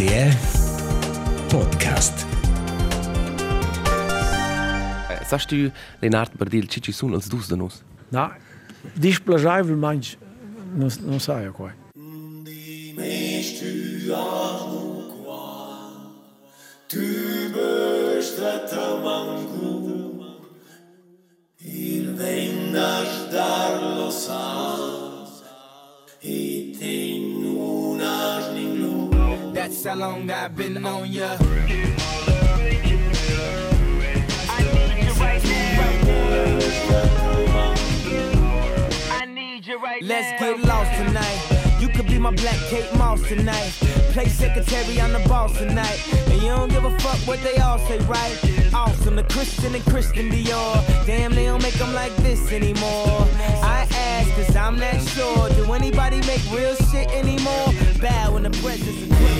RTR Podcast. Saš ti, Lenart Bardil, če ci sun als dus da nus? No, displažajvel manj, no, no sajo kaj. That's how long I've been on ya. Let's get lost tonight. You could be my black Kate Moss tonight. Play secretary on the boss tonight. And you don't give a fuck what they all say, right? Awesome, the Christian and Christian Dior. Damn, they don't make them like this anymore. I ask, cause I'm not sure. Do anybody make real shit anymore? Bow in the presence of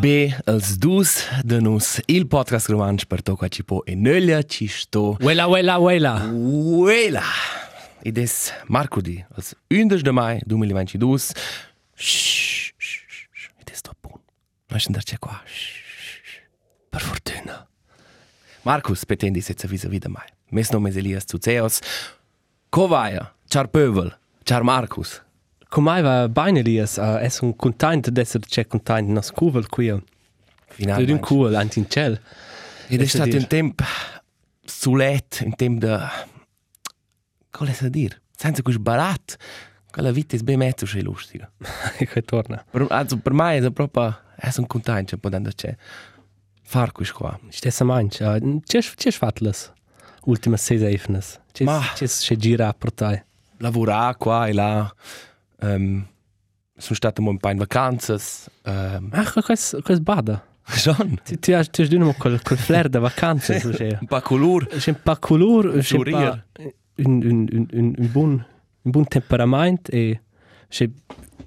B als dus da nus il podcast romansch per to qua ci po e nölla ci sto. Wela, wela, wela. Uela! Ed es Marcudi, als 11 de mai 2022. Shh, shh, shh. Ed es tot bun. Noi c'è qua. Per fortuna. Marcus, petendi se vis vida mai. Mes nomes Elias Zuzeos. Kovaja, char pövel, char Marcus. Come va bene Elias? Uh, es un contento d'essere c'è contento nas cuvel qui. Tu Finalmente. un cool anti in ciel. Ed è Essa stato dir. un tempo sulet, un tempo da... Come si dir? Senza così barat. Quella vita è ben mezzo c'è lustica. che torna. Per, also, per me è proprio... È un contento, potendo c'è. Far questo qua. Stessa manch. Uh, c'è c'è fatles. Ultima sei eifnes. C'è Ma. c'è c'è gira te. Lavorare qua e là. Um, sono stato un po' in vacanze. Um, Ach, quas quas bada. schon. Ti ti has ti has dünno col col flair da c'è. Un po' color. C'è un pa color, c'è un un un un un buon un buon temperament e c'è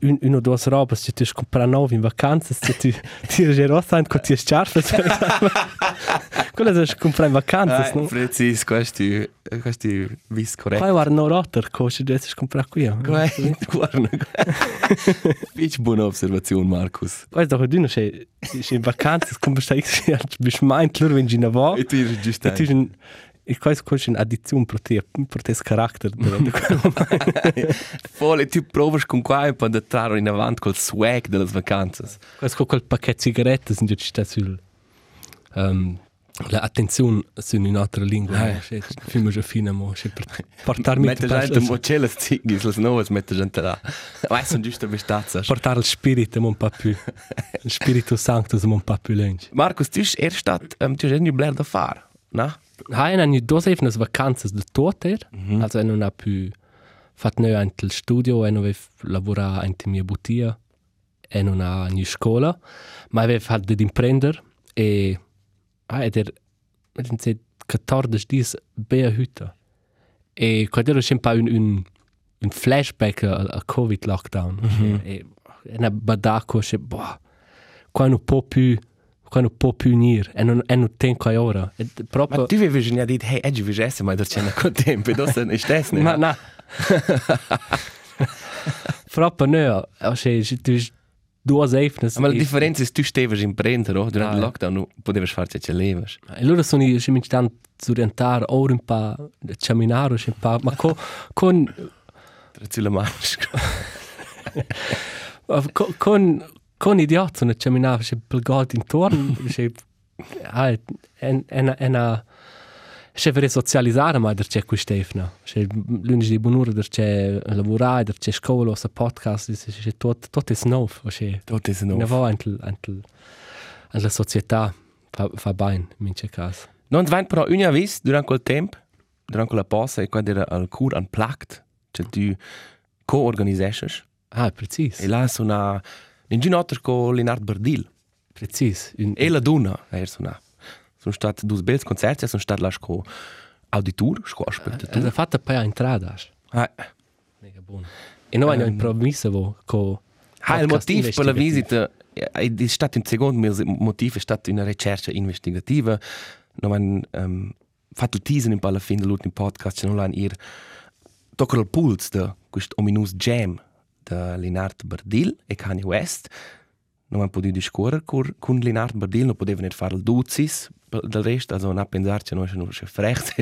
un uno due robes che ti compra nuovi in vacanze se ti ti è rossa con ti scarpe. Quello che compra in vacanze, no? Preciso, questi... Questi vis corretti. Qua guarda no rotter, cosa devi comprare qui. Guarda. Fitch buona osservazione, Marcus. Poi dopo di no c'è c'è in vacanze, come stai che bis meint loro wenn in avo. E tu eri giusto. E tu un e questo cosa in addizione per te per te carattere Volle, tu provaš con qua e poi trarre in avanti col swag delle vacanze. Questo quel pacchetto sigarette sind jetzt sta sul um, la attenzione su un'altra lingua. Eh. C'è film già fine mo c'è portarmi Mette gente mocelle ziggis, le nuove mette gente là. Ma sono giusto bestazza. portare il spirito un po' più il spirito santo un po' più lungo. Markus, tu hast erst stat, um, tu hast irgendwie Blair da fahr, na? Hai hanno due evnes vacanze del toter, Mhm. also non ha più fatto noi anche il studio e non aveva lavorato anche mia bottiglia e non ha in scuola, ma aveva fatto di imprendere e ah, ed er ed in se 14 dies bea hütte. E quando ero sempre un, un, un flashback a, a Covid lockdown. E, e na badaco che boh, qua non può più qua non può più unire e non, e non tengo a ora. E proprio Ma tu avevi già detto, hey, oggi vi essere, ma da c'è con tempo, e stai, ne? Ma na. Proprio no, cioè, tu due eifnes. Ma la differenza è tu stavi in prendere, oh, durante Ah, il lockdown, non potevi fare ciò che levaš. E loro sono io mi stanno a orientare ora un po' a camminare, un po', ma con con Tra la maschera. con con, con idioti sono a camminare, c'è il god intorno, c'è ah, è è è una c'è per socializzare ma c'è qui Stefano c'è lunedì di buon'ora c'è lavorare c'è scuola c'è podcast c'è tutto tutto è nuovo c'è Tot ist Una noch. volta anche, anche, anche la società fa, fa bene, in questo caso. Non svent però una vis durante quel tempo, durante quella pausa, e quando era al cur unplugged, che tu co-organizesces. Ah, precis. E là sono in ginotto con Leonard Bardil. Precis. Un, E la Duna, er sono. Sono stati due belli concerti, sono stati là con auditur, con Esa spettatori. fatta poi a entradas. Ah, Mega buono. E noi abbiamo improvviso vo co ah, il motivo per la visita è, stato un secondo motivo è stata una ricerca investigativa. Noi abbiamo um, fatto il teaser alla fine dell'ultimo podcast, non l'hanno ir tocca il pulse di questo ominous jam di Leonard Bardil e Kanye West. Non abbiamo potuto discorrere con, con Leonard Bardil, non potevano fare il duzis del resto, also non a pensarci, noi siamo frecht.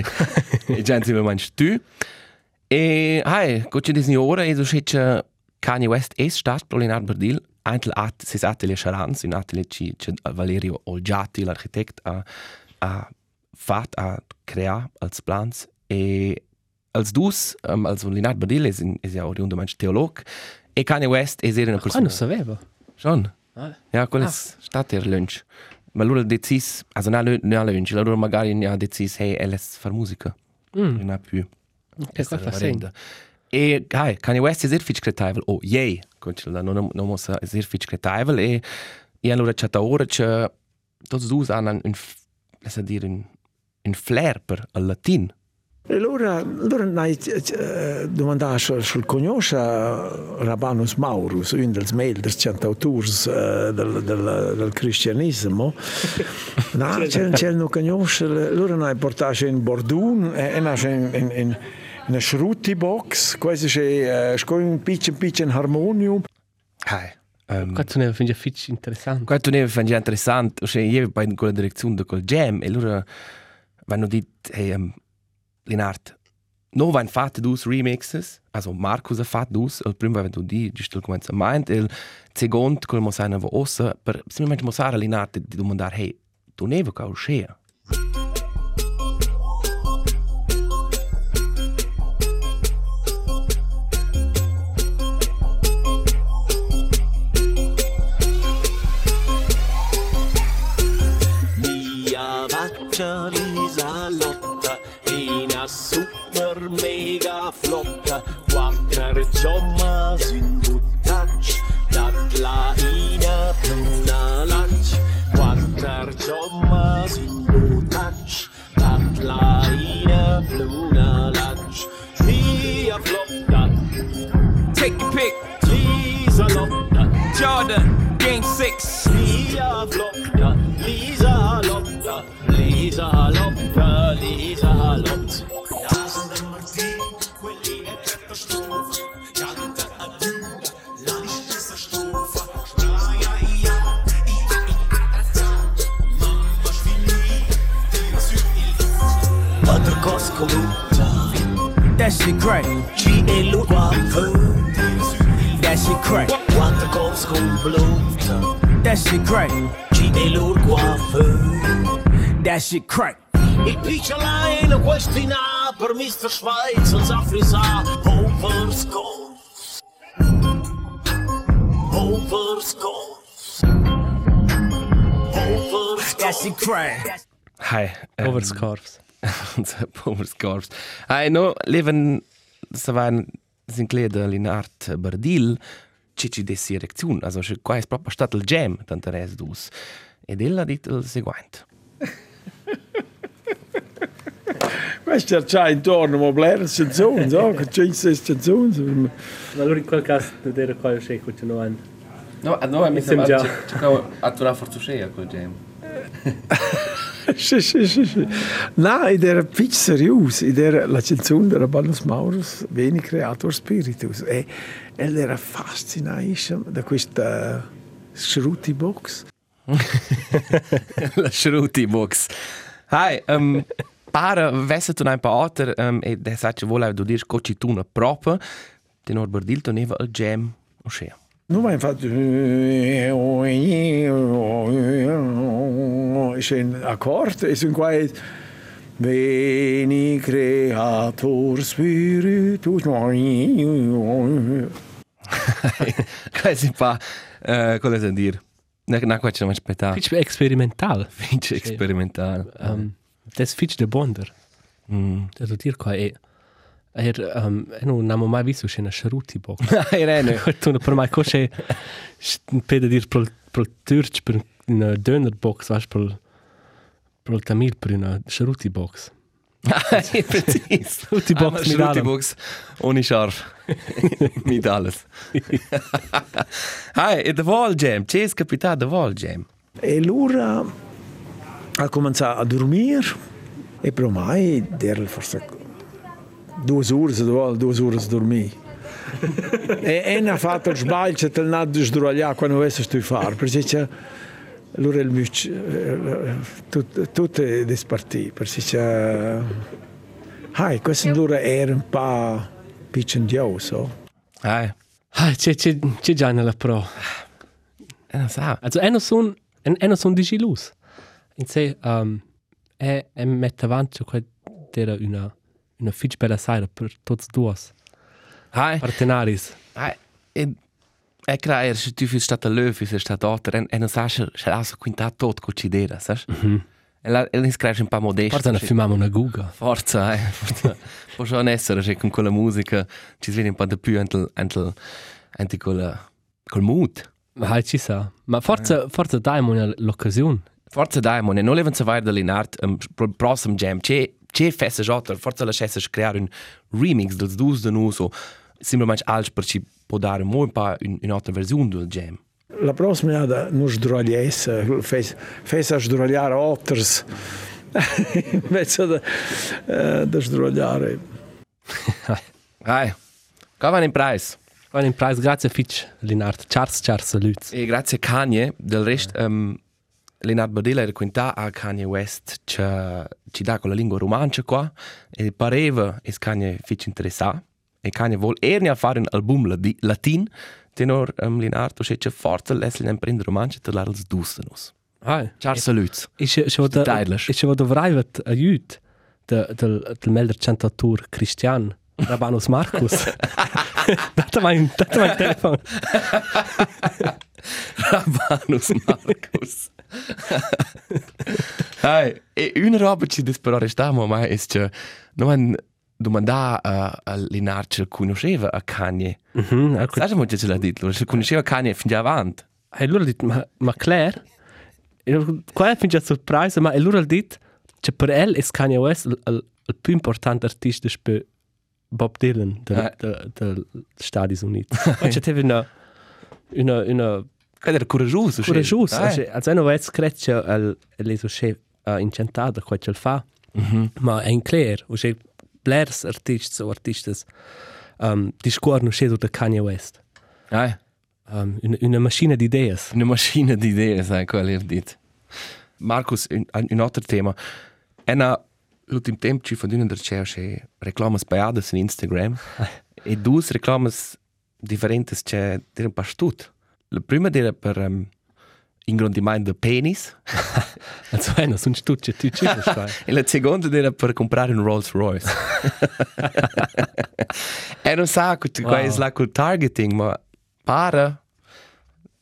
e già insieme a tu. E, hai, cosa dici ora, e so che Kanye West è stato per Leonard Bardil, anche at, ses atelier Charans, un atelier che, che Valerio Olgiati, l'architect, ha, ha fatto, ha creato als plans. E als dus, um, also Leonard Bardil è, è ja oriundo manch teolog, e Kanye West è era una Qua persona... non sapeva. Schon? Ah. Ja, quello è stato il lunch. Ma lui ha deciso, also non ha lunch, allora magari ha deciso, hey, è fare musica. Mm. Non ha più. Che qua fa segno. E, hai, Kanye West è sehr fitch creativel. Oh, yay! Non, non, non mossa è sehr fitch creativel. E, e allora c'è ora che tutti due hanno un, un, dire, un, un flair per il latino. E allora, allora hai eh, domandato sul conosce Rabanus Maurus, un dei meglio cantautori eh, del, del, del cristianesimo. no, c'è, c'è non conosce, allora hai portato in Bordun e hai in, in, in una schruti box, questo è uh, un piccolo piccolo harmonium. Hai. Um, Qua tu ne finde fitch interessant. Questo ne fa già interessante, cioè io vai in quella direzione di quel jam e allora vanno dit, hey, um, Leonard, no van fatto dus remixes, also Marcus ha fatto dus, il primo aveva di, giusto il cominciamento, il secondo, quello mo saiavo ossa, per semplicemente mosare a Leonard di domandare, hey, tu ne vuoi uscire? Mia Quattro That Overscores shit crack. Hai. um, Overscarves. Overscarves. Hai, no, leven, se van, sin cleda Leonard Bardil, cici dessi erezione, also, che qua è proprio stato il jam, tanto res dus. Ed ella ha detto il seguente. Questo c'è intorno, ma blera canzoni, so, che c'è queste canzoni. Allora in quel caso non era qua che continuano. No, no, mi sembra già. a tu la forza scea col jam. Sì, sì, sì, sì. No, ed era pitch serius, ed era la canzone di Rabanus Maurus, Veni Creator Spiritus. E ed era fascinante da questa Shruti box. la Schruti box. Hai, um, para vesse tu un po' alter, um, e de sa che vola du dir coci tu una propa, tenor Bardil teneva il jam o scea. Nu mai fatto c'è un accordo e sono qua Veni Creator Spiritus Quasi pa, uh, cosa da dir? Na, na, qua c'è non aspettare. Fitch experimental. Finch experimentale. Um, das fitch de bonder. Mm. Das dir qua e Er, um, non abbiamo mai visto una charuti box. Hai rene. tu per mai cosce pede dir pro pro turch per una döner box, pro pro tamil per una charuti box. Precis. Charuti box mit allem. Box ohne scharf. mit alles. Hai, e the wall jam. C'è è capitato the wall jam. E allora ha cominciato a dormire e per mai era forse due ore, due, ore a dormire. e, e ha fatto il sbaglio, c'è il nato di sdrugliare quando avesse sto fare, perché c'è allora il muc, tutto tut è dispartito, perché c'è... Hai, questo allora era un po' piccendioso. Ah, c'è c'è c'è già nella pro. E non sa. Also, è non son è non son digilus. In sé um è è mette avanti che era una una fitch bella sera per tutti due Hai. partenaris. Hai. E e crea se tu fis stata löfi, se stata otter, e non sa se se la so quinta tot cocidera, sai? Mhm. E la e nis crea un po' modesto. Forse ne fumamo una guga. Forza, eh. Forza. Può già essere che con quella musica ci sveglia un po' di più anche anche anche col col mood. Ma hai ci sa. Ma forse forse dai mo l'occasione. Forza Diamond, e non leven se vai dall'inart um, pro prossimo jam. C'è c'è festa jotter, forza la chessa creare un remix dels dus de nus o simplemente alts per ci può dare mo un po' un, un'altra versione del jam. La prossima volta non sdrugliesse, fai a sdrugliare otters invece di eh, di sdrugliare. Ai. Cavan in price. War in Preis grazie Fitch Linard. Charles Charles salutes. E grazie Kanye, del rest um, Leonard Badella era quinta a Kanye West ci, ci dà con la lingua romancia qua e pareva è Kanye fitch interessato e Kanye vuol erni a fare un album ladi- latin tenor um, Leonardo c'è forza l'essere in prendere romancia te l'ha els dustenus. Hai. Ciao saluts. Ich ich wollte Deitlich. ich wollte vraivet aiut de del del melder cantatur Christian Rabanus Markus. Date mein date mein Telefon. Rabanus Marcus. Hai, e una roba ci disperare stiamo ma è che non man domanda a, a Leonardo se conosceva a Kanye. Mhm, ecco. Sai mo che ce l'ha detto, se conosceva Kanye fin già avanti. E allora dit ma ma Claire e qua fin già surprise ma e allora dit che per el es Kanye West il, più importante artista per Bob Dylan del Eh. del del Stati Uniti. Ma c'è una una una Che era coraggioso. coraggioso. Also non vets crecce al leso che uh, incentata qua ce fa. Ma è in clear, o che blers artists o artistas um, discorrono scedo da Kanye West. Eh. Um, una, una macchina di ideas. Una macchina di idee, sai, quello è detto. Marcus, un, un altro tema. E na, l'ultimo tempo ci fanno una ricerca reclame spiadas in Instagram. e due reclame differenti c'è di un pastut. La prima era per um, ingrandimento del penis. Also, eh, non sono tutte, tu ci stai. e la seconda era per comprare un Rolls Royce. e non sa che wow. è la col targeting, ma para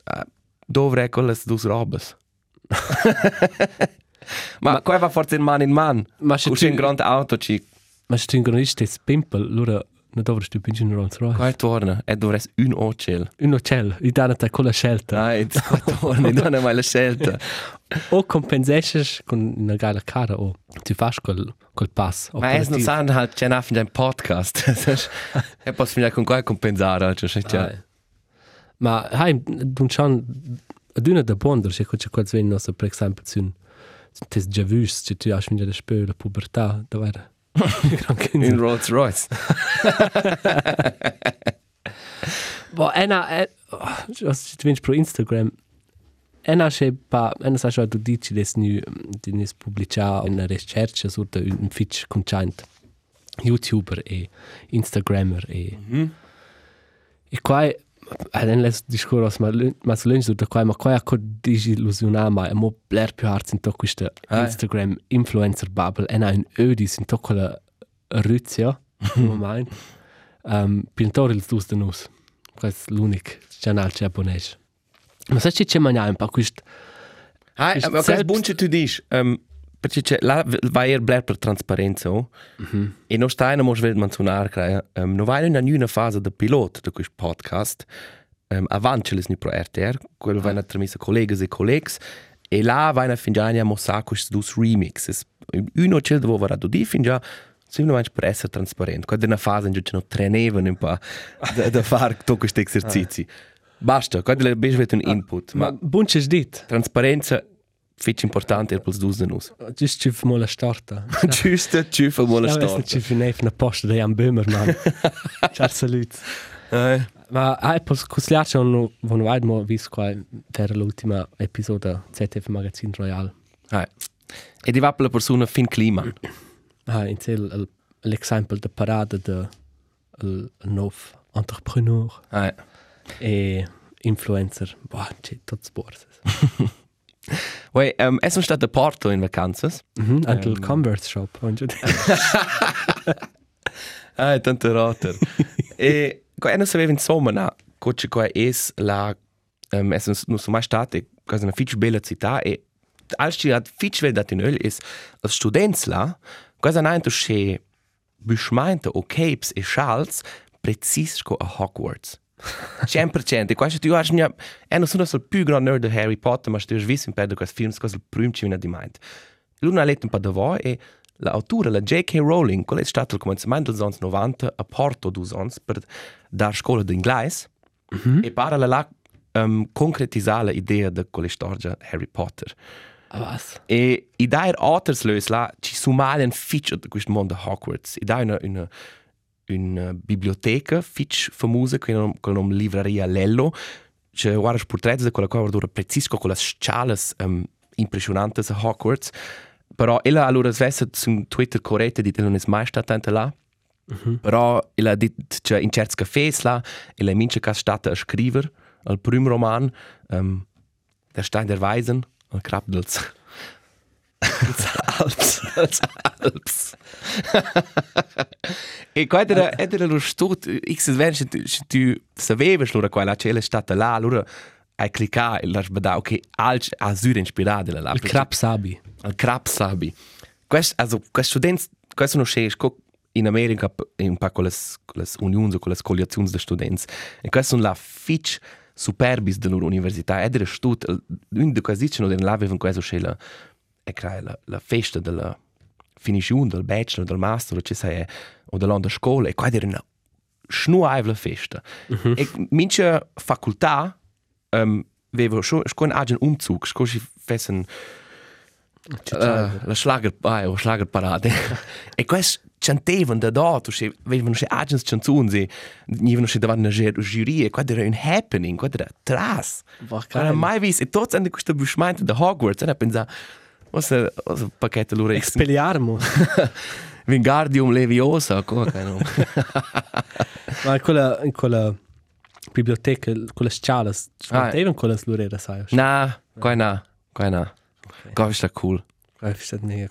uh, dovrei con le due robes. ma, ma qua va forse in man in man. Ma se C'è un grande auto, ci ma se tu ingrandisci te pimpel, allora non dovresti più piangere un Rolls Royce. qua torna e dovresti un ocel. Un hotel, i danno te con la scelta. Dai, qua torna, non è mai la scelta. O compensesci con una geile cara o tu fai col, col pass. Ma es non sanno halt c'è un in podcast. e posso finire con qua compensare, cioè, cioè. Ah, Ma hai d'un chan ad una da bonder che c'è quasi ven nostra per esempio sun tes già vus che tu hai finito da spö la pubertà da era In Rolls Royce. Bo ena was tu vens pro Instagram ena che pa ena sa che tu dici des nu di nes pubblica una ricerca sur da un fitch content youtuber e instagrammer e. E qua Alen les discorros ma ma lunch da qua ma qua co disillusionare ma mo bler più hart in to questa. Instagram influencer bubble e un ödis in to quella ruzia moment um pintor il dus de nus questo l'unico canale che abonnees ma sai c'è mangiare un po' quist Hai, aber was bunche tu dici? Um, perché c'è là va er bler per trasparenza oh? e non stai non mos ved menzionar crea um, no vai in una fase de pilot de questo podcast um, avant ce les ni pro RTR quello va na tramisa collegas e collegs e là vai na fingiania mossa questi dus remixes uno c'è dove va di fingia semplicemente per essere trasparente quando è una fase in cui ci trainevano un po' da, da fare tutti questi esercizi basta quando le bes un input Ma ma bunches dit. trasparenza fitch importante per plus dus de nus Just ci mo la starta. Giusto, ci fa buona Ja, ci storia. finef na posta de Jan Böhmermann. Ciao salut. Eh, Ma hai pos cusliace on von weit mo vis qua per l'ultima episodio ZF Magazin Royal. eh. E di va per la persona fin clima. Ah, in cel l'exemple de parade de il nov entrepreneur Eh. e influencer. Boah, tot sports. Wei, um, es stato a Porto in vacanze. Mhm, anche il Converse shop. Und Ah, tanto rotter. e qua non sapeva insomma, na, coche qua es la um, es non sono mai state, quasi una fitch bella città e als ci hat fitch vel dat in öl is als students la, quasi nein to che beschmeinte o capes e schals precis sco a Hogwarts. 100%. E quasi tu hai mia e non sono il più grande nerd di Harry Potter, ma tu hai visto in per questi film, cosa il primo ci viene di mente. Lui ha letto un po' da voi e l'autora, la J.K. Rowling, quella è stata al cominciamento degli anni 90 a Porto due anni per dare scuola di inglese e para la là um, concretizzare l'idea di quella storia Harry Potter. was? E i dai authors lös la ci sumalen fitch di questo mondo Hogwarts. I dai una, una, una biblioteca fitch famosa con un, con un livraria Lello. C'è guarda portretti di quella qua dura precisco con le scale um, impressionanti a Hogwarts. Però ella allora svessa su Twitter corrette di non è mai stata tanto là. Però ella ha detto che in certi cafés là, ella è mince che è stata a scrivere il primo roman, um, Der Stein der Weisen, il crap dels dels Alps, dels Alps. e qua era, era lo stut, x ven, se tu, tu sapevi allora quella c'è è stata là, allora hai cliccato e l'hai sbadato, ok, alc ha sur inspirato la là. Il Krab Sabi. al crap sabi. Quest, also, quest students, questo non c'è, sco in America un po' con le, con le unioni, con le coalizioni di studenti. E questo la fitch superbis della università. Ed era stut, un di questi dicono che non avevano questo c'è la, e crea la, la festa della finition del bachelor, del master, o, c'è, o dell'anno di scuola, e qua era una schnuaivla festa. E mince facoltà, um, avevo schon, schon einen Umzug, schon sie fessen, Uh, la schlager, ah, o schlagerparade. e questo chantevano da dato, avevano cioè, agents canzoni, e venivano davanti a una giuria, e quello era un happening, quello era tras. Non mai visto, e tutti hanno questo bushmento da Hogwarts, e hanno pensato, cosa, cosa pacchetto loro ex, Expelliarmus. Wingardium Leviosa, come che no? Ma in quella, in quella biblioteca, quelle scale, Ah. smettevano quelle slurere, sai? Na, qua na, qua na. Qua è cool. Ich verstehe nicht.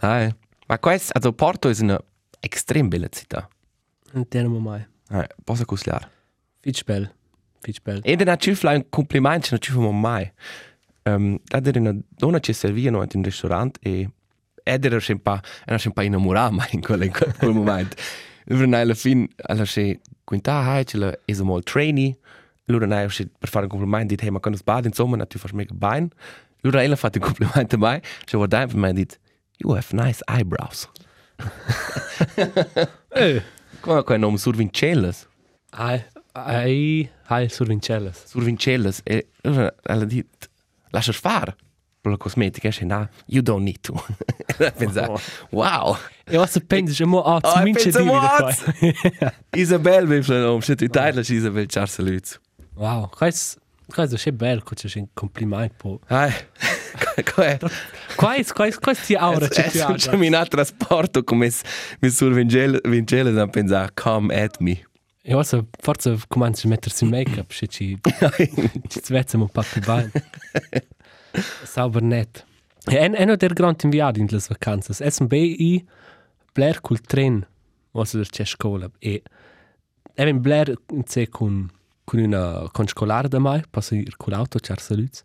Hai. Ma questo, also Porto è una extrem bella città. Non teniamo mai. Hai, posso cusliare. Fitch bell. Fitch bell. E da ci fai un complimento, non ci famo mai. Um, era una donna che serviva in un ristorante e ed era sempre, era sempre innamorata mai in quel, in quel momento. Allora alla fine, alla fine, quinta hai, ce la è un trainee, allora nei per fare un complimento, dit, hey, ma quando sbadi, insomma, tu fai mega bene. Allora ella ha fatto un complimento a me, ci guarda per me e dit, you have nice eyebrows. Eh. Come quel nome, Survincellas. Ai, ai, ai, sur Vincellas. Survincellas. E allora ella ha lascia fare. Per la cosmetica, e no, you don't need to. e pensavo, wow. E was se pensi, mo a Oh, mince pensa di mo da az. qua. Isabel, vi fai nome, se tu tagli Isabel Charsaluz. Wow, quais, quais è bello, c'è un complimento po. Ai, come Quais, quais, quais ti aura c'è È più un camminato trasporto come mi sur Vincellas a pensare, come at me. E was forse comincia a mettersi in make-up, se ci ci svezzamo un po' più. Sauber net. E en eno der grand inviado in las vacanzas. Es un BI Blair col tren, was der c'è scuola. E even Blair in sé con con una con scolare da mai, passa ir con l'auto c'è saluz.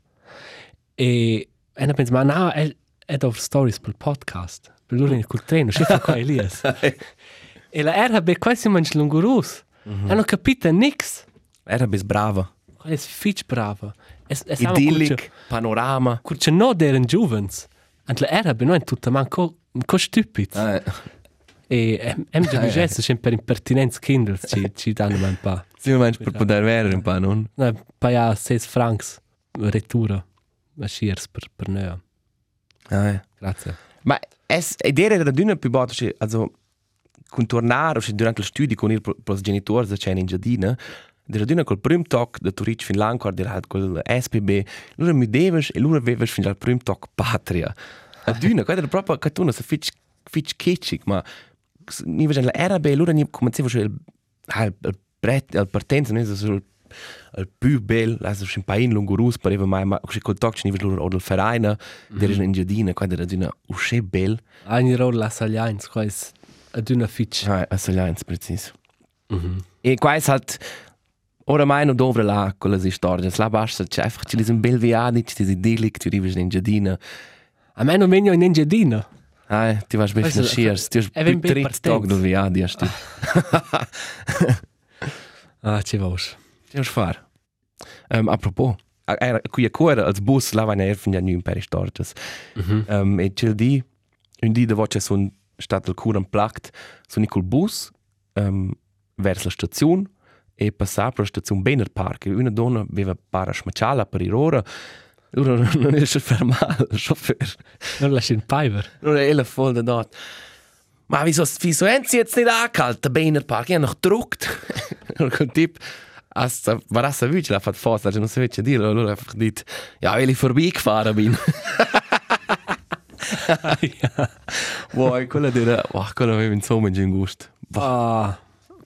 E ena pensa, ma no, el è da stories per podcast. Per loro col treno, c'è qua Elias. e la era be quasi mangi lungurus. Hanno capito nix. Era bis brava. È fitch brava. Es es Idyllic, panorama. Curce no deren juvens. Ant la era be no in tutta man co stupid. Eh, E em em de gesto sempre per impertinenza kindles ci ci danno man pa. sì, ma per poter vedere un po', non? Na pa ja 6 francs retura. Ma shears per per nea. Eh. Grazie. Ma es ed era d'una più botta, also contornare, cioè, durante lo studio con i pros genitori, c'è in giardina, era d'una col prim toc da Turic fin l'Ancor, era col SPB, loro mi deves e loro aveves fin al prim toc patria. A d'una, quella era proprio cartuna, se fitch fitch kitschig, ma ni vejen la RB, loro ni comencevo cioè il il il bret, il partenza, ne so sul il più bel, also schon pain lungurus, pareva mai, ma così col toc, ni vejen loro odel Vereine, der in giardina, quella era d'una usce bel. Ein roll la saglians, quais ad una fitch. Ah, a Saglians, precis. E quais halt oramai non dovre là con le storie. La basta, c'è einfach ci un bel viadi, ci dis idyllic, ti rives in giardina. A me non venio in engiadina. Ah, ti vas bene in schiers, ti è ben più ben trit tog del viadi, a sti. Ah, ci vos. Ti vas far. Um, apropos, a- era qui a cuore, als bus la van erfen ja nu per stortes. Um, e c'è di, un di de voce son stat il curan plakt, son i col bus um, vers la stazione e passar per la stazione Benner Park. E una donna aveva para smacciala per ir ora. Non riesce a fermare il chauffeur. Non lasci in piver. Ora è la voll da dort. Ma wieso, wieso haben sie jetzt nicht angehalt, der Benner Park? Ich habe noch gedruckt. Und ein Typ, als war das ein Witsch, hat fast, also non so welche dir, allora einfach dit, ja, weil ich vorbeigefahren bin. Wow, quella era, wow, quella aveva insomma in gusto. Ah,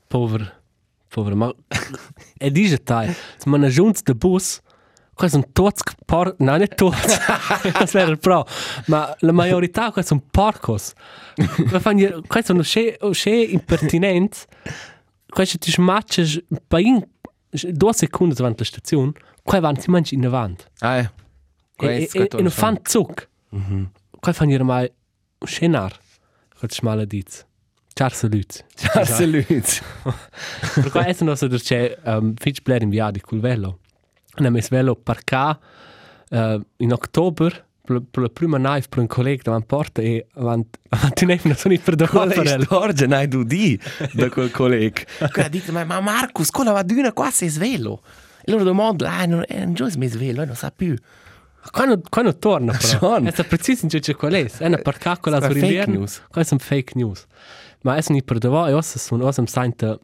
pover. Pover. Ma e dice tai, se man aggiunts de bus, quai son tots por... No, nicht tots. das wäre pro. Ma la majorità quai son porcos. Quai fan hier, quai son usce, usce impertinent. Quai se ti smatches pa in due secondi davanti alla stazione, quai van si mangi in avanti. Ah, ja. E, e, e non fan zuc. Quai fan hier mai schenar. Quai schmale diz. Ciao saluts. Ciao, salut. Per qua è nostro c'è um, fitch bler in viadi col velo. Abbiamo messo velo parcà uh, in per, per la prima knife per un collega davanti porta e avanti avanti ne non sono per è dopo la storia, nai du di, da quel collega? Quella dite, ma, ma Marcus, quella va d'una qua sei svelo. E loro domandano, ah, non, eh, non già mi svelo, non sa più. Quando, quando torna però Schon. è preciso in c'è qual è è una parcà con la Sono sua fake news. questo è fake news ma è non per dopo e ossa sono ossa sente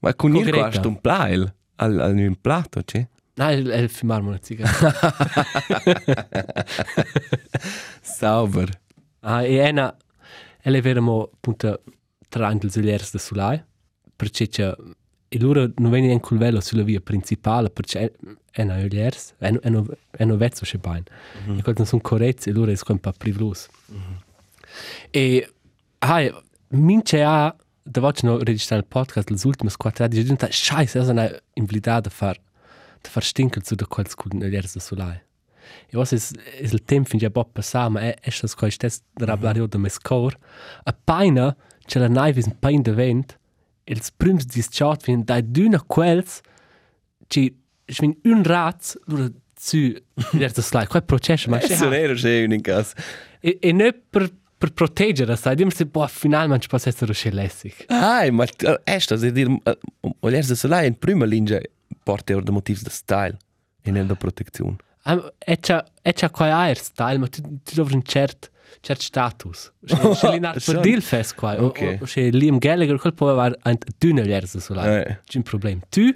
Ma con il questo un plail, al, al un plato, c'è? no è il fumare una zigarra Sauber. Ah, e ena, ele veramo appunto tra i uliers da Sulai, perché c'è, e loro non vengono quel velo sulla via principale, perché è una uliers, è una è una vezzo c'è bain. E quando sono corretti, e loro è un po' privlos. E, hai, mince ha, da voce no registrare il podcast, le ultime quattro anni, giunta, scheiße, è una invalidità da far, da far stinkel zu da quels con uliers da Sulai. E was is is il tempo fin già po passà, ma è è stas quai stes rablario de mes cor. A paina c'è la naive in pain de vent. Els prims dis chat fin dai d'una quels ci svin un rat lura zu der das like quai processo ma Ma sono ero c'è un in casa. e e ne per per proteggere sai dim se boh finalmente può essere schelessig. Ah, ma è sta, se dir, voler se là in prima linea porta ora de motivs de style e non de protezione. E e c'ha quai air style ma tu tu dovri un cert cert status. C'è linar per Schon. dil fest quai. Ok. O c'è Liam Gallagher quel può avere un dünner lerse so là. Eh. C'è un problem. Tu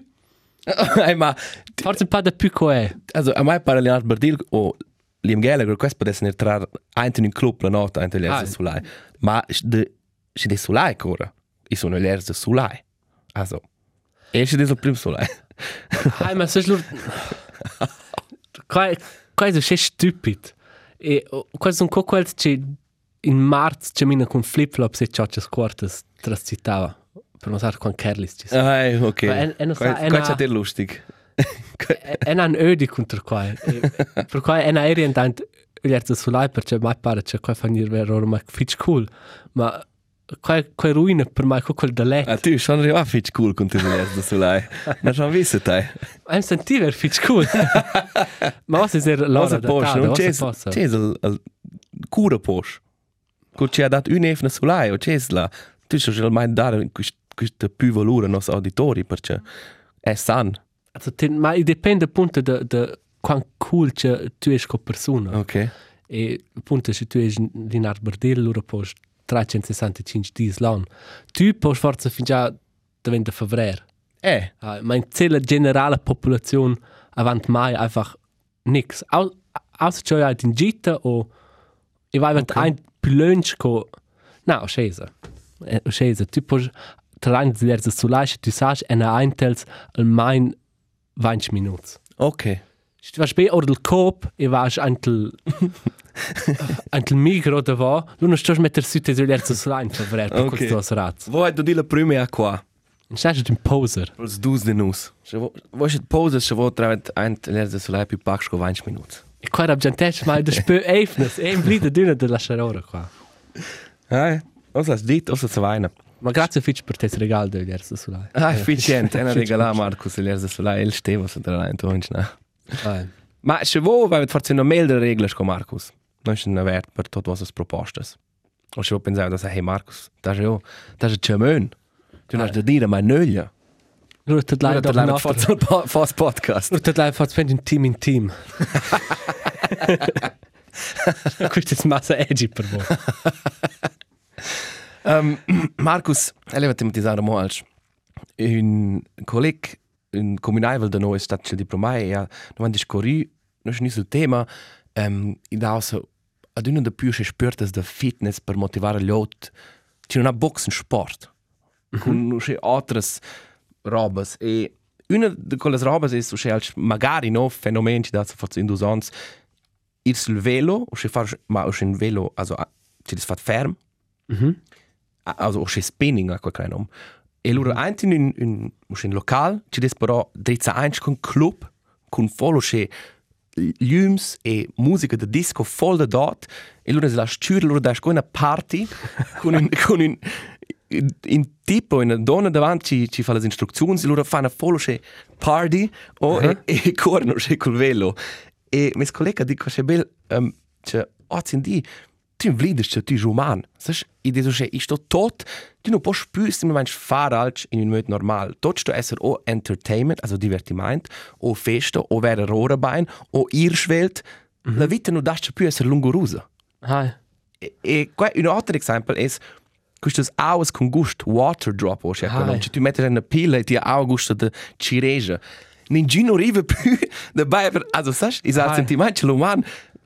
Eh, ma, forse un po' da più coè. also, a mai para Leonard Bardil o Liam Gallagher, questo potesse entrar anche in un club la notte, anche l'erza Ah. sulai. Ma, de, si de sulai ancora. I sono l'erza sulai. Also, e si de sul prim sulai. Ai ma so lur Quai quai so c'è stupid. E son co quel c'è in marzo c'è mina con flip-flops e ciocce quartas trascitava. Per non sapere quan Kerlis. Ah, ok. Ma è non sa- è Questo una- è lustig. un ödi contro qua. Per qua è una orientant Lerza sulai perché mai pare che qua fa nir vero ormai fitch cool, ma qua qua ruina per mai quel da let. Ah, tu schon arriva fitch cool con te da sulai. Ma schon wisse te. Ein sentiver fitch cool. ma was ist er l'ora da posch, tarda, non c'è c'è il il cura posch. Ci ha dat un'efna sulai o c'è la. Tu schon mai dare questa più valore nos auditori perché è san. Also, ten, ma dipende appunto da, da quant cool che tu es con persona. Ok. E appunto se tu es in Arbordel, loro pos 365 dies lang. Tu pos forza fin già diventa febrer. Eh, Uh, ma in zella generale popolazione avant mai einfach nix. Au, außer che halt in Gita o e vai okay. ein plönch co na o scesa. Eh, O scesa, tu pos train diverse sulaiche, tu sagst en eintels al mein 20 minuts. ok. Se tu vas be or del cop e vas antel micro da va, lu non stos metter su te diverse sulain per ver per Ok. okay. questo raz. Wo hat du die la prima qua? Non sai un poser. Els dus de nus. Se vo, vo se pause se vo travet ein lerze sulai più pax co 20 minuti. E qua ab gentes mai de spö eifnes, e in blida dünne de la charora qua. Ah, os has dit, os has vaina. Ma grazie fitch per tes regal de diverse sulai. Ah, efficient. Ena regala Marcus lerze sulai el stevo se tra ein tonch na. Ah, Ma se vo va vet forse no mail de reglas co Marcus. Non è una vert per tot was es propostas. O se vo pensare da hey Marcus, da jo, da je chamön. Tu nas de dire ma nölla. Nur tet leid doch leider noch. forse fast podcast. Nur tet leid fast fend in team in team. Questo è massa edgy per voi. Um, Markus, eleva tematizzare mo als un colleg un comunaivel da noi stat cel diplomai ja no van discorri no ni sul tema um, i da so ad una de più se spürtes de fitness per motivare gli ot ci non ha boxen sport. Con no se altres robes e una de quelles robes es so se als magari no fenomen ci da so forse indusons ir sul velo o se far ma o se in velo also ci dis fat ferm. Also auch spinning a qualche nom. E loro mm. antin in in un local, ci des però drizza eins con club con follow che Ljums e musica de disco voll da dort e loro la stür loro da sco una party con un con un in, in tipo in donna davanti ci fa le istruzioni loro fanno follow che party o e, e corrono che col velo. E mes collega dico che bel um, che ozin di tu vlides che tu roman sas i de so che i sto tot tu no posch spürst im meinst faralch in un möd normal. Tot sto esser o entertainment also divertiment o festa o vera rorabein o irschwelt. Mm -hmm. la vita no das che più esser lungorusa Ah, e, e qua un altro esempio es Custas auas con gust water drop o che Ah, non tu metti una pila e ti ha gusto de cireja Ninguno rive più de bai also sas is al Ah.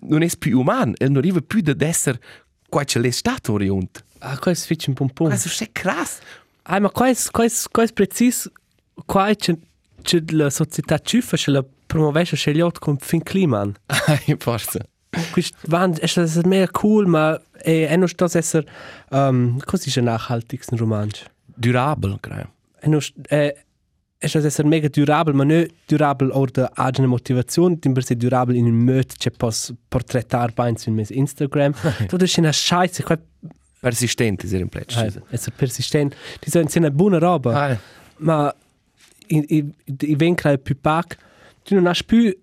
Non es più uman el non rive più de esser qua ce l'è stato oriunt ah, questo fitch un pom pom. Also è krass Ah, ma questo questo questo precis qua c'è c'è la società ciuffa che la promovesce che gli con fin clima. forse Quist van es das mehr cool, ma e e non sto esser um così c'è nachhaltig in romansch. durabel creo E non e es das esser mega durabel, ma ne durabel or de agene motivazione, tim per se durabel in un möt che pos portrettar bains in mes Instagram. Tutto c'è una scheiße, qua persistente ser in plec esser persistent. Die sind eine buona roba. ah, ma i, i, i ven crai più pac, tu non hai più,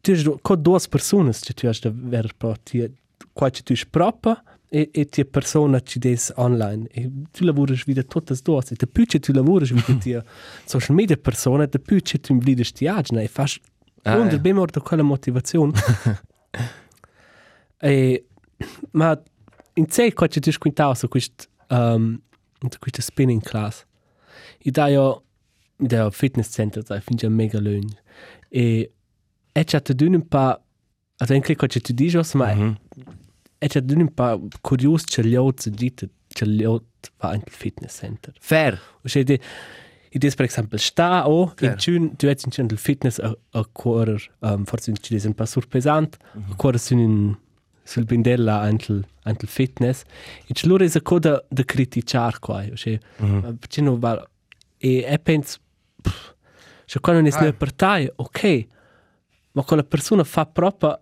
tu hai co due persone che tu hai da ver pro, ti, qua che tu hai propria e, e ti persona ci des online. E tu lavori wieder tutte due, e de più tu lavori wieder ti social media persona, de più che tu invidi sti agna e fas Ah, ah, ja. ben mor da quella motivazione. e, ma in sé qua che tu hai quintato su quest, um, questa spinning class. I da io da fitness center da finde ich mega löhn. E e c'ha te dun un pa also anche qua che tu dici ma Mhm. e c'ha dun un pa curios che gli outri dite che gli outri va anche il fitness center. fair O se de i des per esempio sta o in tun tu ets in il fitness a a correr um, forse ci des un pa surpesant a correr su in sul bindella antel antel fitness e ci loro is a coda de criticar qua o se ci no va e e pens se quando non è Ah. una partita ok ma quella persona fa proprio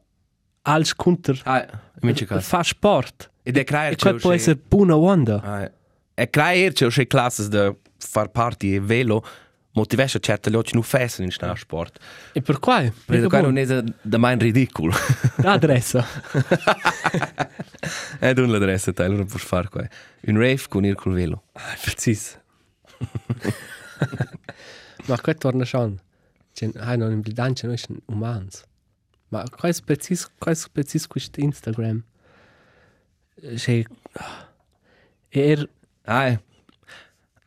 als counter Ah, mince cas. fa sport. Ed è creare E quel può essere buona onda. Ah, è creare c'è c'è classes de far parti e velo motivesce certe loci nu fessen in sta sport. E per quai? Perché qua non è da mai ridicolo. Adressa. È un l'adressa te, allora puoi fare qua. Un rave con il col velo. Ah, precis. Ma qua torna schon. Cioè, hai non in bilancio noi umans. Ma qua è precis, qua è precis questo Instagram. Cioè, e er, Ah,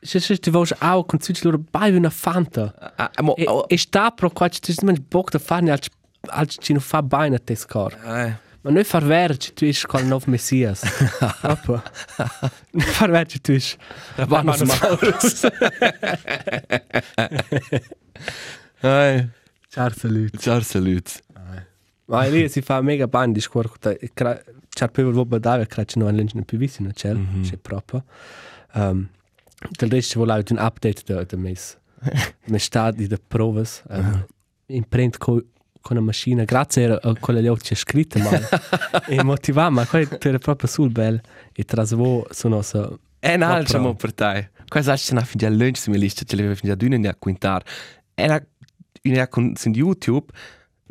cioè, cioè, ti voglio auch con tutti loro bai una fanta. ah, mo, E, oh, e sta pro qua, ci ti mangi boc da fare als, als ci non fa bene a te scor. ah, Ma noi far ver, ci tu isch qual nov messias. Papa. Noi far ver, ci tu isch. Rabanos Maurus. Ah, Ciao, salut. ciao salut. Ma lì si fa mega band di scuola. C'è il Davide, che c'è non legge più vicino, c'è, c'è proprio. Um, del resto volevo un update da, da mes, mes stadi da provas. Um, in print con, con una macchina, grazie a, a quella che c'è scritta, ma e motivava, ma quello era proprio sul bel e trasvo sono so. È un altro bravo. mo per te. Qua sai che na fin già lunch si mi lista, ce l'aveva fin già d'una ne quintar. È una una con su YouTube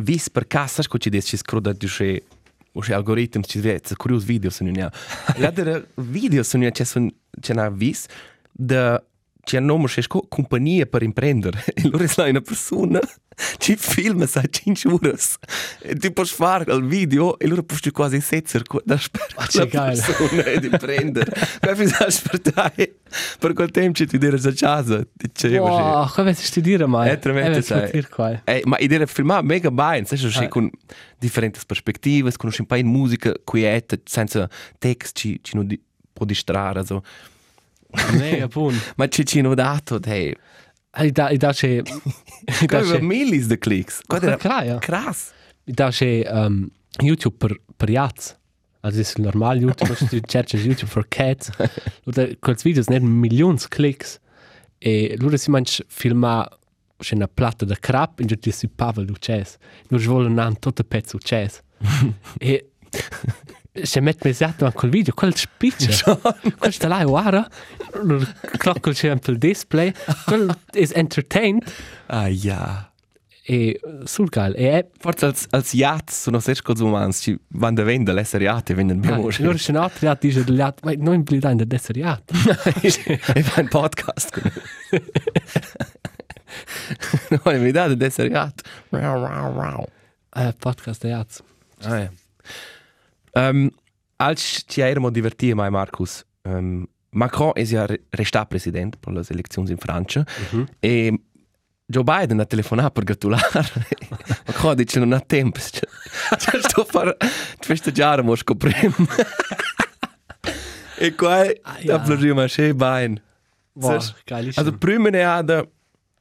vis per cassa sco ci des ci scroda du che o che algoritmi ci vede, curios video sono ne. La der video sono ne c'è son c'è na vis de c'è un nome che sco compagnia per imprendere. E loro è una persona ci filma sai 5 ore. E tu puoi fare il video e loro puoi quasi setzer da Ah, sperare che geil. persona di prendere. Poi fai per te. Per quel tempo ci ti dire a casa. Wow, come si sti dire mai? È tremendo, sai. qua. Eh, ma idea filmare mega bene, sai, Ah. ah. con differenti prospettive, conosci un po' di musica quieta, senza text, ci, ci non può distrarre, so. Mega buon. Ma ci ci hanno dato, dai, I da, i da c'è... I da c'è... millis di clicks. Guarda, era Kraja. krass. Da c'è um, YouTube per, per jazz. Also ist normal YouTube, du cerci YouTube for cats. Oder quels videos net millions clicks. E loro si manch filma c'è una platta da crap in giù si pavel du chess. Loro vogliono un tutto pezzo chess. e se met me esatto a quel video, quel spiccia. quel sta là, guarda. Loro cloccol c'è un po' il display. Quel is entertained. Ah, ja. E sul geil. E è Forse als, als jazz sono sehr così umani, ci vanno da vendere l'essere jazz e vendono più Ah. Loro sono altri atti dice degli atti, ma non implica in essere atti. e fa un podcast con No, mi dà d'essere jazz. Eh, podcast atti. Ah, ja. Um, als ci eravamo divertiti mai, Marcus, um, Macron è ja re- restato presidente per le elezioni in Francia e Joe Biden ha telefonato per gratulare. Macron dice non ha tempo. Cioè, sto a fare festeggiare, ma scopriamo. e qua Ah, ja. applaudiamo a Shea Biden. Wow, Sas- geilissimo. Also prima ne ada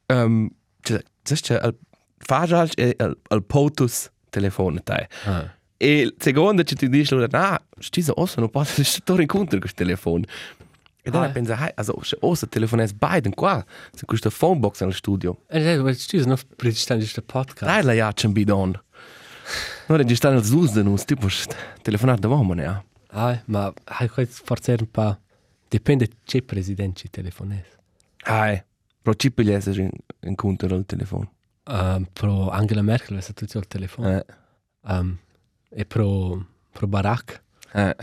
um, cioè, sai c'è il fagial e il, il potus telefono tai. Ah. E il secondo ci ti dice allora, ah, stisa ossa non posso stare incontro con il telefono. E dann Ah. pensa, hey, also ossa telefono è Biden qua, su questa phone box nel studio. E lei, ma ci sono registrando questo podcast. Dai la ja c'è bidon. Non registrare il zus de nus, tipo telefonare da uomo ne ha. Ah, ma hai questo forse un po'... Dipende che presidente ci telefones. Hai, pro ci pigliese in, incontro il telefono. Um, pro Angela Merkel è stato tutto il telefono. Eh, Um, e pro, pro Barack. eh.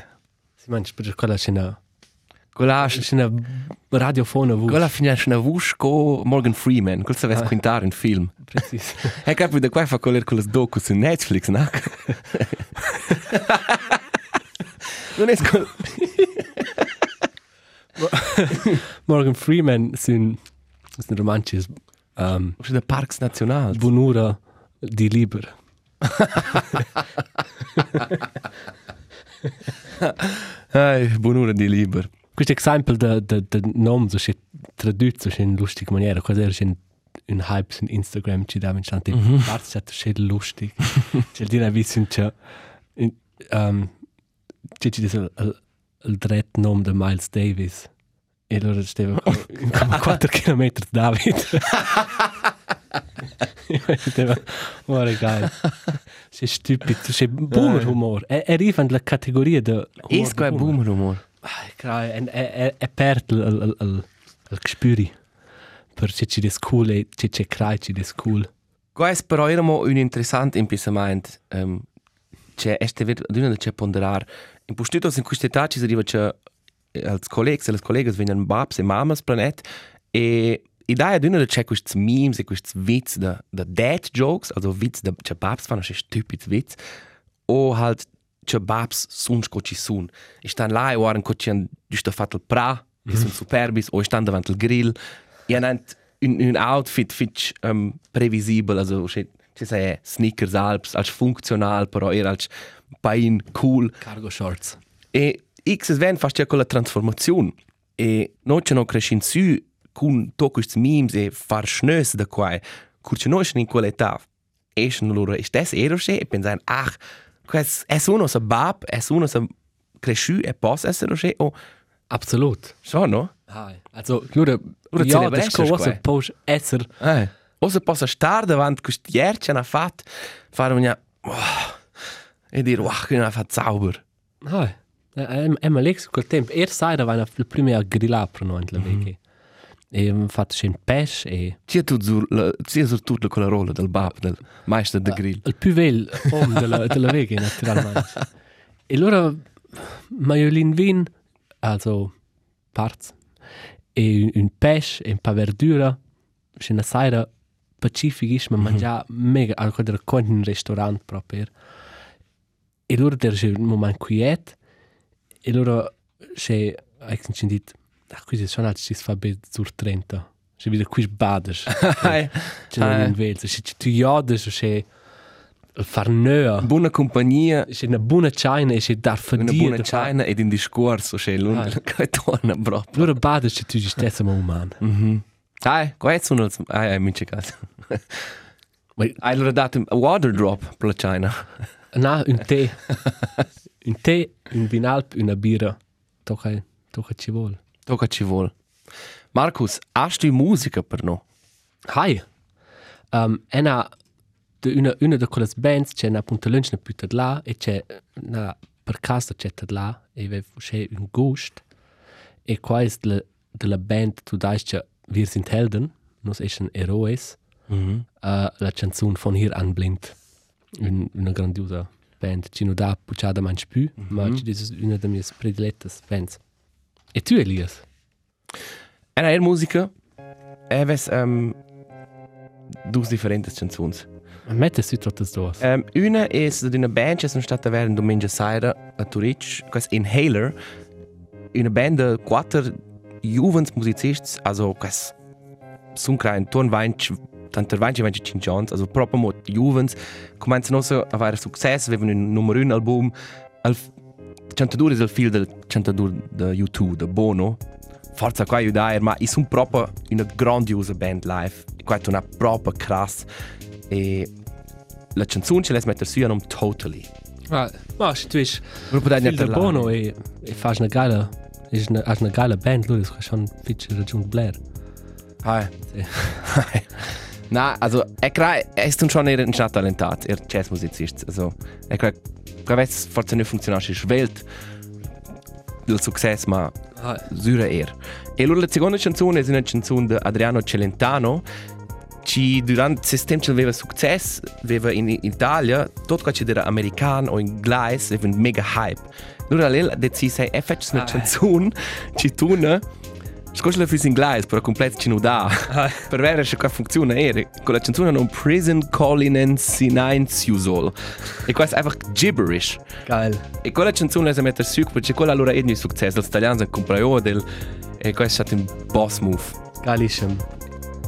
Si mangia per quella c'è una... Quella C'è una radiofona voce. Quella finisce una voce con Morgan Freeman, quel sapeva Ah. quintare in film. Precis. E capi da qua fa coller con le docu su Netflix, no? non è scol... Morgan Freeman sind, sind romantisch um, C'è da Parks National. bunura di liber. Hey, buon'ora di liber. Questo esempio da da da nom so c'è tradotto in lustige maniera, cosa era in un hype su Instagram ci dava in tante parti c'è c'è lustig. C'è dire wissen c'è um c'è ci dice il il dret nom de Miles Davis. E allora stava come 4 km David. Ora geil. C'est stupid, c'est boomer humor. E arriva nella categoria de Is quai boomer humor. Ai, crai, e e e perd il il il il gespüri. Per se ci des cool e ci crai ci des cool. Quais però era mo un interessant impensamento. Um, c'è este ver d'una da c'è ponderar. In postuto in questa età ci si arriva c'è als collegs, als collegas vengono babs e mamas planet e idea d'una da c'è questi memes e questi witz da da dad jokes, also witz da c'è babs fanno c'è stupid witz o halt c'è babs sun sco ci sun. E stan là e waren co ci han giusto fatto il pra, e sun superbis, o stan davanti il grill. E han un, un outfit fitch um, previsibel, also c'è ci sei sneakers alps, als funktional, però era als pain cool. Cargo shorts. E X es ven fast ja quella trasformazione. E noi ci non crescin su con to questi memes e far schnös da qua. Curce noi in quella età. E schon loro ist das eher sche e pensan ach, quas es uno sa bab, es uno sa cresciu e pos essere sche o Absolut. so no? Hai. Also, nur Ora ja, das ist quai. was post esser. Eh. O se possa star davanti questi jerci hanno fatto fare una oh, e dire wow, che hanno fatto sauber. Hai. Em em Alex quel tempo er sai da va il primo a grillare per noi la vecchia. E hem fatto schön pesch e Ci tutto sur, la, ci tutto con la rolla del bab, del meister de grill. il più vel om della della vecchia naturalmente. e allora maiolin vin also parts e un, un pesch e un pa verdura c'è una saira pacific ma mangia mega al quadra con un ristorante proprio e allora c'è un moment quiet e allora c'è hai sentito ah qui sono altri si fa be sur 30 c'è wieder qui badas Hai, c'è non in velza c'è tu jodes c'è il farneur buona compagnia, c'è una buona china e c'è dar una fadia buona china ed in discorso, c'è l'un Ah. che torna proprio. allora badas c'è tu stessa ma umano Mhm. Ai, questo sono els... Ai, ai, mince caso. Hai allora dato un water drop per la china. Na, un tè. un tè, un vinalp, una birra. Tocca, tocca ci vuole. Tocca ci vuole. Marcus, hast du musica per no? Hi. Um, ena, de una, una de quelle bands c'è una punta lunch na putta là e c'è una per caso c'è là e ve c'è un gust e qua è de, de la band tu dai c'è Wir sind Helden, nos eschen Eroes, Mhm. uh, la canzone von hier an blind. Un, una grandiosa band. Ci non dà pucciata manch più, mm -hmm. ma ci è una delle mie predilette bands. E tu, Elias? Era er musica? Eves um, dus differentes canzons. Mette si trottas dos. Um, una es de una band che sono stata ver domenica sera a Turic, quas Inhaler, una band de quattro juvens musicists, also quas sun klein ton vainch tanter vainch vainch cinchons, also proprio mo juvens, cominciano so a avere successo, avevano un numero un album, al cantador is il fil del cantador de U2, de Bono. Forza qua aiutare, ma i sono proprio una grandiosa band live. Qua è una proprio crass. E la canzone ce la mettere su è un Totally. Ah, ma se tu is Gruppo da de Bono e, e fas una geile, is una, has una geile band, lui is schon fitch raggiungt Blair. Hi. Sì. Na, also, er ist schon eher ein talentat, er Jazzmusizist. Also, er qua ves forse nicht funktioniert, ist Welt del successo, ma Ah, Sura er. E allora la seconda canzone è una canzone di Adriano Celentano, che durante il tempo aveva successo, aveva in Italia, tutto quello che era americano o inglese, aveva un mega hype. Allora lei ha deciso, e faccio una Ah. canzone, che tuna, Scusa la fis inglese, però completo ci non dà. Per vedere se qua funziona era. Con la canzone non Prison Calling Sinainsusol. E questo è einfach gibberish. geil. E quella canzone la mette su perché quella allora è un successo. Gli italiani hanno comprato del e questo è stato un boss move. Geilissimo.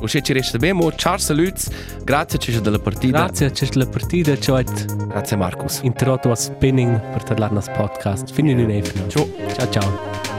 O se ci resta bene, ciao saluts, grazie ci della partita. Grazie, c'è la partita, c'è Grazie Marcus. introdotto a spinning per parlare nas podcast. In un Ciao. Ciao, ciao.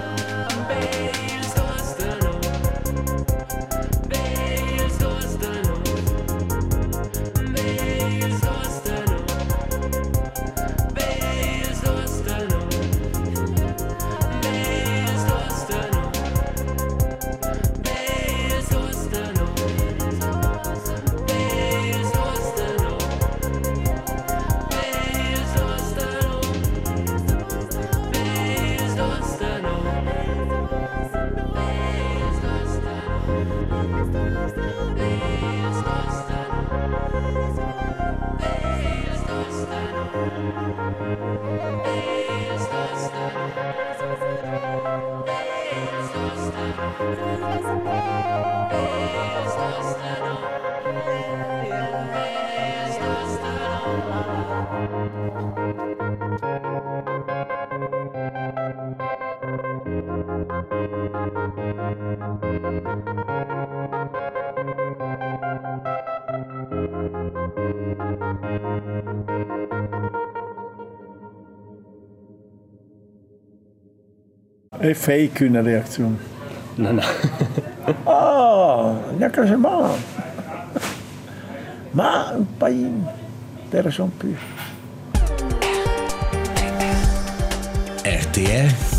Fake una reazione. No, no. Ah, neanche se ma. Ma poi te ne sono più. RTR Podcast.